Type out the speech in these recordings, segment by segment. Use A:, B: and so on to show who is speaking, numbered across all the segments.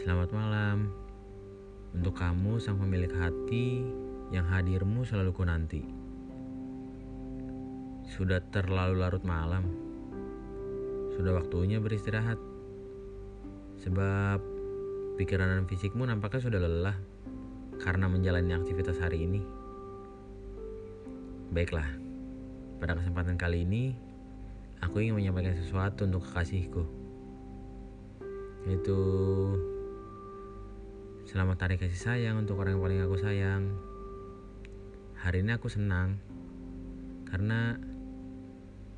A: Selamat malam untuk kamu sang pemilik hati yang hadirmu selalu ku nanti. Sudah terlalu larut malam. Sudah waktunya beristirahat. Sebab pikiran dan fisikmu nampaknya sudah lelah karena menjalani aktivitas hari ini. Baiklah, pada kesempatan kali ini aku ingin menyampaikan sesuatu untuk kekasihku. Yaitu Selamat hari kasih sayang untuk orang yang paling aku sayang. Hari ini aku senang karena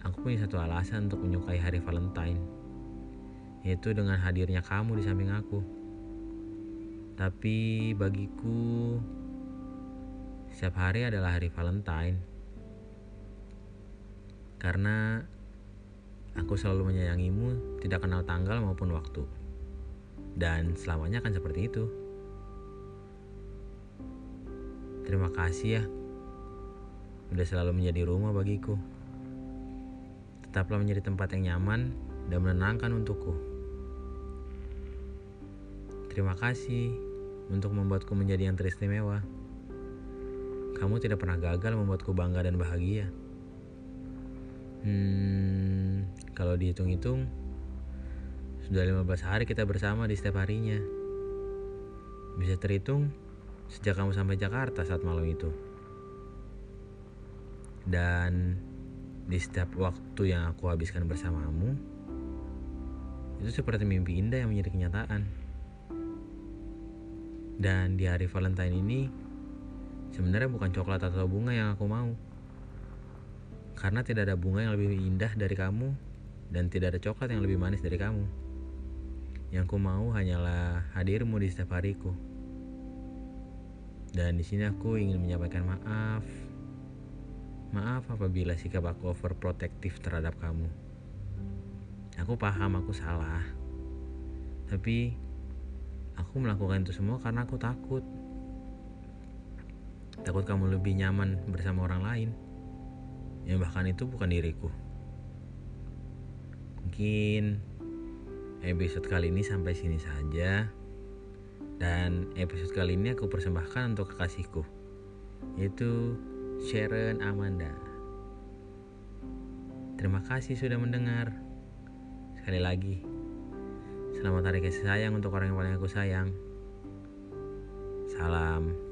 A: aku punya satu alasan untuk menyukai hari Valentine, yaitu dengan hadirnya kamu di samping aku. Tapi bagiku, setiap hari adalah hari Valentine karena aku selalu menyayangimu, tidak kenal tanggal maupun waktu, dan selamanya akan seperti itu. Terima kasih ya. Udah selalu menjadi rumah bagiku. Tetaplah menjadi tempat yang nyaman dan menenangkan untukku. Terima kasih untuk membuatku menjadi yang teristimewa. Kamu tidak pernah gagal membuatku bangga dan bahagia. Hmm, kalau dihitung-hitung Sudah 15 hari kita bersama di setiap harinya. Bisa terhitung sejak kamu sampai Jakarta saat malam itu. Dan di setiap waktu yang aku habiskan bersamamu, itu seperti mimpi indah yang menjadi kenyataan. Dan di hari Valentine ini, sebenarnya bukan coklat atau bunga yang aku mau. Karena tidak ada bunga yang lebih indah dari kamu, dan tidak ada coklat yang lebih manis dari kamu. Yang ku mau hanyalah hadirmu di setiap hariku. Dan di sini aku ingin menyampaikan maaf. Maaf apabila sikap aku overprotektif terhadap kamu. Aku paham aku salah. Tapi aku melakukan itu semua karena aku takut. Takut kamu lebih nyaman bersama orang lain. Yang bahkan itu bukan diriku. Mungkin episode kali ini sampai sini saja. Dan episode kali ini aku persembahkan untuk kekasihku Yaitu Sharon Amanda. Terima kasih sudah mendengar. Sekali lagi Selamat hari kasih sayang untuk orang yang paling aku sayang. Salam